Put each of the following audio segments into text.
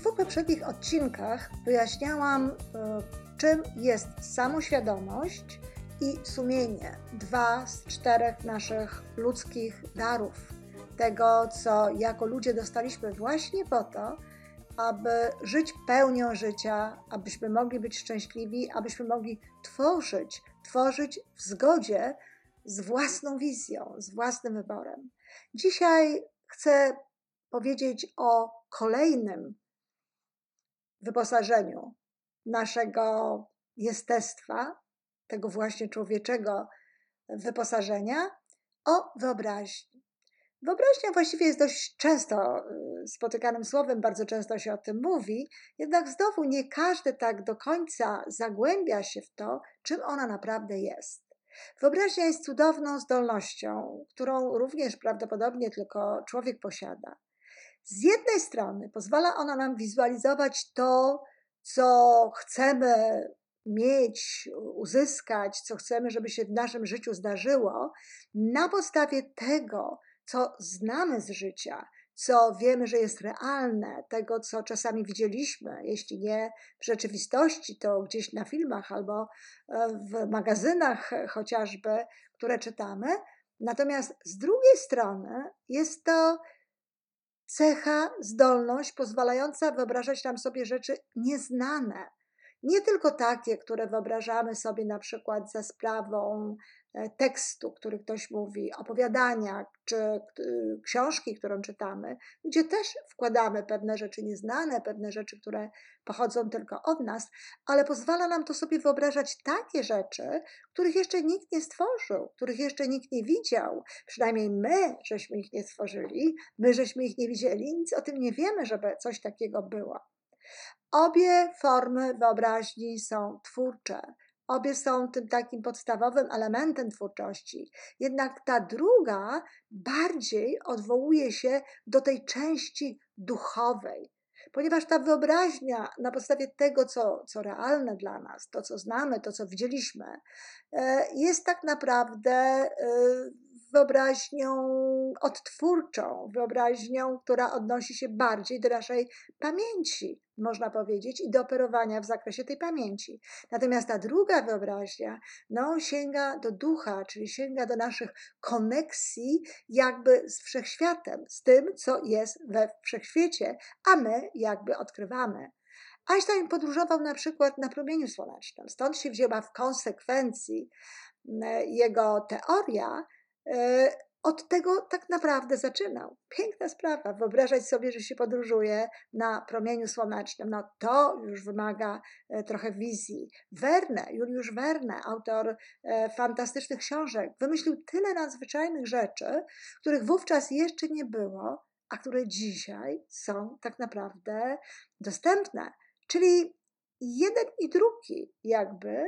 dwóch poprzednich odcinkach wyjaśniałam, y, czym jest samoświadomość i sumienie. Dwa z czterech naszych ludzkich darów. Tego, co jako ludzie dostaliśmy właśnie po to, aby żyć pełnią życia, abyśmy mogli być szczęśliwi, abyśmy mogli tworzyć, tworzyć w zgodzie z własną wizją, z własnym wyborem. Dzisiaj chcę powiedzieć o kolejnym wyposażeniu naszego jestestwa, tego właśnie człowieczego wyposażenia, o wyobraźni. Wyobraźnia właściwie jest dość często y, spotykanym słowem, bardzo często się o tym mówi, jednak znowu nie każdy tak do końca zagłębia się w to, czym ona naprawdę jest. Wyobraźnia jest cudowną zdolnością, którą również prawdopodobnie tylko człowiek posiada. Z jednej strony pozwala ona nam wizualizować to, co chcemy mieć, uzyskać, co chcemy, żeby się w naszym życiu zdarzyło, na podstawie tego, co znamy z życia, co wiemy, że jest realne, tego, co czasami widzieliśmy, jeśli nie w rzeczywistości, to gdzieś na filmach albo e, w magazynach chociażby, które czytamy. Natomiast z drugiej strony jest to cecha, zdolność pozwalająca wyobrażać nam sobie rzeczy nieznane. Nie tylko takie, które wyobrażamy sobie na przykład za sprawą E, tekstu, który ktoś mówi, opowiadania czy książki, którą czytamy, gdzie też wkładamy pewne rzeczy nieznane, pewne rzeczy, które pochodzą tylko od nas, ale pozwala nam to sobie wyobrażać takie rzeczy, których jeszcze nikt nie stworzył, których jeszcze nikt nie widział. Przynajmniej my, żeśmy ich nie stworzyli, my, żeśmy ich nie widzieli, nic o tym nie wiemy, żeby coś takiego było. Obie formy wyobraźni są twórcze, Obie są tym takim podstawowym elementem twórczości. Jednak ta druga bardziej odwołuje się do tej części duchowej, ponieważ ta wyobraźnia na podstawie tego, co, co realne dla nas, to co znamy, to co widzieliśmy, e, jest tak naprawdę e, wyobraźnią odtwórczą, wyobraźnią, która odnosi się bardziej do naszej pamięci, można powiedzieć, i do operowania w zakresie tej pamięci. Natomiast ta druga wyobraźnia no, sięga do ducha, czyli sięga do naszych koneksji jakby z wszechświatem, z tym, co jest we wszechświecie, a my jakby odkrywamy. Einstein podróżował na przykład na promieniu słonecznym, stąd się wzięła w konsekwencji jego teoria, E, od tego tak naprawdę zaczynał. Piękna sprawa. Wyobrażać sobie, że się podróżuje na promieniu słonecznym. No to już wymaga e, trochę wizji. Verne, Juliusz Verne, autor e, fantastycznych książek, wymyślił tyle nadzwyczajnych rzeczy, których wówczas jeszcze nie było, a które dzisiaj są tak naprawdę dostępne. Czyli jeden i drugi jakby,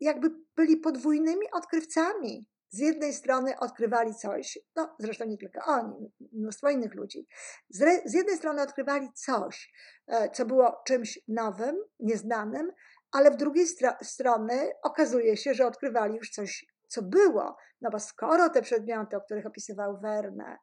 jakby byli podwójnymi odkrywcami z jednej strony odkrywali coś, no zresztą nie tylko oni, mnóstwo innych ludzi. Z, jednej strony odkrywali coś, e, co było czymś nowym, nieznanym, ale w drugiej stro, strony okazuje się, że odkrywali już coś, co było. No bo skoro te przedmioty, o których opisywał Verne,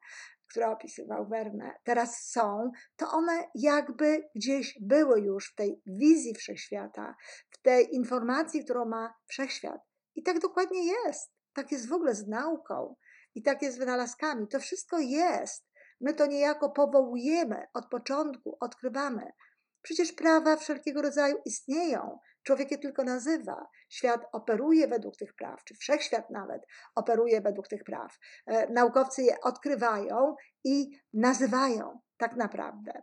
które opisywał Verne, teraz są, to one jakby gdzieś były już w tej wizji wszechświata, w tej informacji, którą ma wszechświat. I tak dokładnie jest. Tak jest w ogóle z nauką i tak jest z wynalazkami. To wszystko jest. My to niejako powołujemy od początku, odkrywamy. Przecież prawa wszelkiego rodzaju istnieją. Człowiek je tylko nazywa. Świat operuje według tych praw, czy wszechświat nawet operuje według tych praw. E, naukowcy je odkrywają i nazywają tak naprawdę.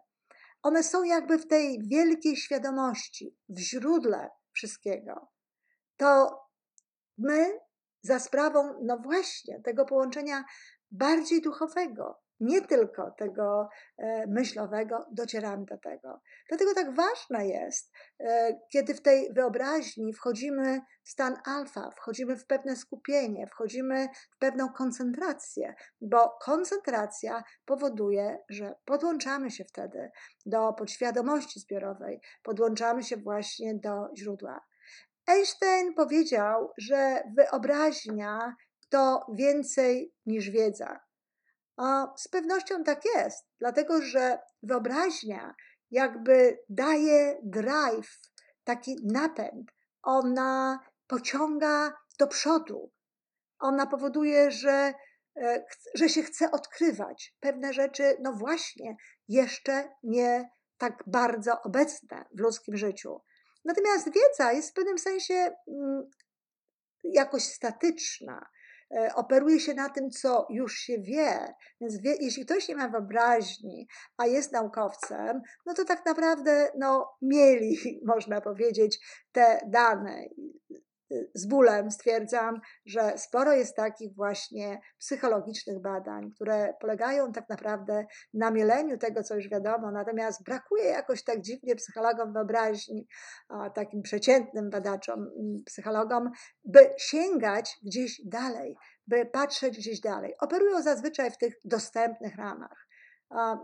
One są jakby w tej wielkiej świadomości, w źródle wszystkiego. To my za sprawą, no właśnie, tego połączenia bardziej duchowego, nie tylko tego e, myślowego, docieramy do tego. Dlatego tak ważne jest, e, kiedy w tej wyobraźni wchodzimy w stan alfa, wchodzimy w pewne skupienie, wchodzimy w pewną koncentrację, bo koncentracja powoduje, że podłączamy się wtedy do podświadomości zbiorowej, podłączamy się właśnie do źródła. Einstein powiedział, że wyobraźnia to więcej niż wiedza. A z pewnością tak jest, dlatego że wyobraźnia jakby daje drive, taki napęd. Ona pociąga do przodu. Ona powoduje, że, e, że się chce odkrywać pewne rzeczy, no właśnie, jeszcze nie tak bardzo obecne w ludzkim życiu. Natomiast wiedza jest w pewnym sensie mm, jakoś statyczna. E, operuje się na tym, co już się wie. Więc wie, jeśli ktoś nie ma wyobraźni, a jest naukowcem, no to tak naprawdę no, mieli, można powiedzieć, te dane z bólem stwierdzam, że sporo jest takich właśnie psychologicznych badań, które polegają tak naprawdę na mieleniu tego, co już wiadomo, natomiast brakuje jakoś tak dziwnie psychologom wyobraźni, takim przeciętnym badaczom, mm, psychologom, by sięgać gdzieś dalej, by patrzeć gdzieś dalej. Operują zazwyczaj w tych dostępnych ramach.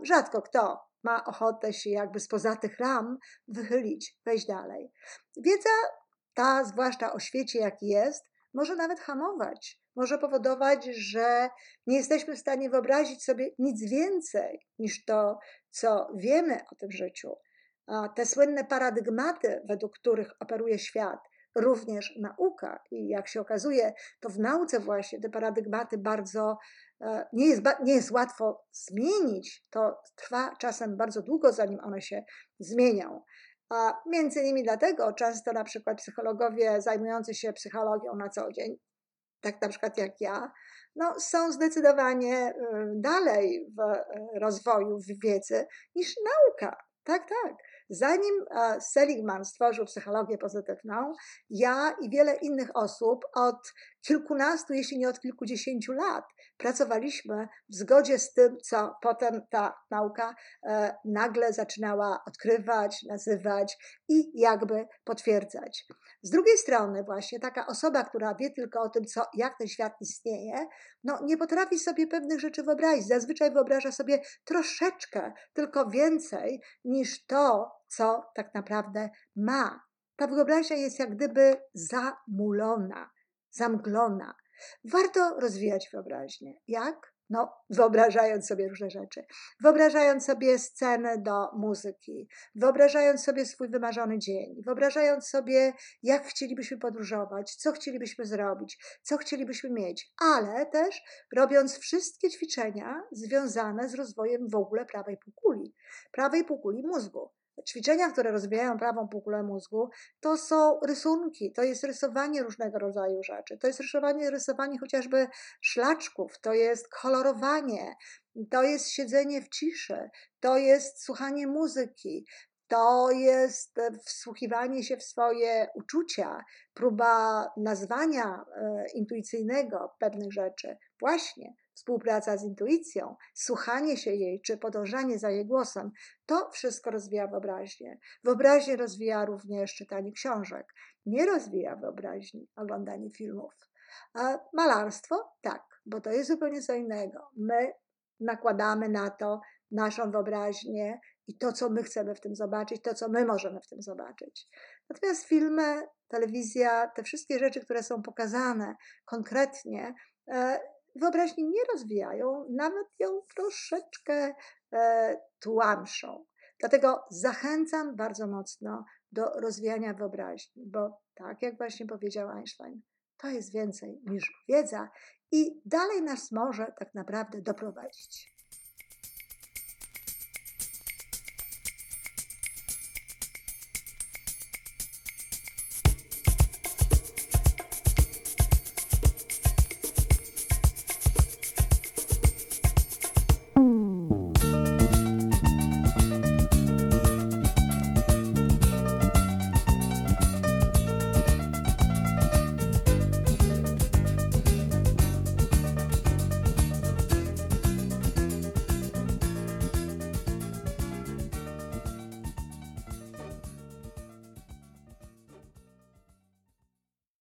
Rzadko kto ma ochotę się jakby spoza tych ram wychylić, wejść dalej. Wiedza ta, zwłaszcza o świecie, jaki jest, może nawet hamować. Może powodować, że nie jesteśmy w stanie wyobrazić sobie nic więcej niż to, co wiemy o tym życiu. Te słynne paradygmaty, według których operuje świat, również nauka, i jak się okazuje, to w nauce właśnie te paradygmaty bardzo e, nie jest, nie jest łatwo zmienić. To trwa czasem bardzo długo, zanim one się zmienią. A między innymi dlatego często na przykład psychologowie zajmujący się psychologią na co dzień, tak na przykład jak ja, no, są zdecydowanie y, dalej w y, rozwoju, w wiedzy niż nauka. Tak, tak. Zanim e, Seligman stworzył psychologię pozytywną, ja i wiele innych osób od kilkunastu, jeśli nie od kilkudziesięciu lat pracowaliśmy w zgodzie z tym, co potem ta nauka e, nagle zaczynała odkrywać, nazywać i jakby potwierdzać. Z drugiej strony, właśnie taka osoba, która wie tylko o tym, co, jak ten świat istnieje, no nie potrafi sobie pewnych rzeczy wyobrazić. Zazwyczaj wyobraża sobie troszeczkę, tylko więcej niż to, co tak naprawdę ma. Ta wyobraźnia jest jak gdyby zamulona, zamglona. Warto rozwijać wyobraźnię. Jak? No, wyobrażając sobie różne rzeczy. Wyobrażając sobie scenę do muzyki, wyobrażając sobie swój wymarzony dzień, wyobrażając sobie, jak chcielibyśmy podróżować, co chcielibyśmy zrobić, co chcielibyśmy mieć, ale też robiąc wszystkie ćwiczenia związane z rozwojem w ogóle prawej półkuli, prawej półkuli mózgu ćwiczenia, które rozwijają prawą półkulę mózgu, to są rysunki, to jest rysowanie różnego rodzaju rzeczy, to jest rysowanie, rysowanie chociażby szlaczków, to jest kolorowanie, to jest siedzenie w ciszy, to jest słuchanie muzyki, to jest wsłuchiwanie się w swoje uczucia, próba nazwania e, intuicyjnego pewnych rzeczy. Właśnie współpraca z intuicją, słuchanie się jej czy podążanie za jej głosem, to wszystko rozwija wyobraźnię. Wyobraźnię rozwija również czytanie książek. Nie rozwija wyobraźni oglądanie filmów. A malarstwo? Tak, bo to jest zupełnie co innego. My nakładamy na to naszą wyobraźnię i to, co my chcemy w tym zobaczyć, to, co my możemy w tym zobaczyć. Natomiast filmy, telewizja, te wszystkie rzeczy, które są pokazane konkretnie, e, wyobraźni nie rozwijają, nawet ją troszeczkę e, tłamszą. Dlatego zachęcam bardzo mocno do rozwijania wyobraźni, bo tak jak właśnie powiedział Einstein, to jest więcej niż wiedza i dalej nas może tak naprawdę doprowadzić.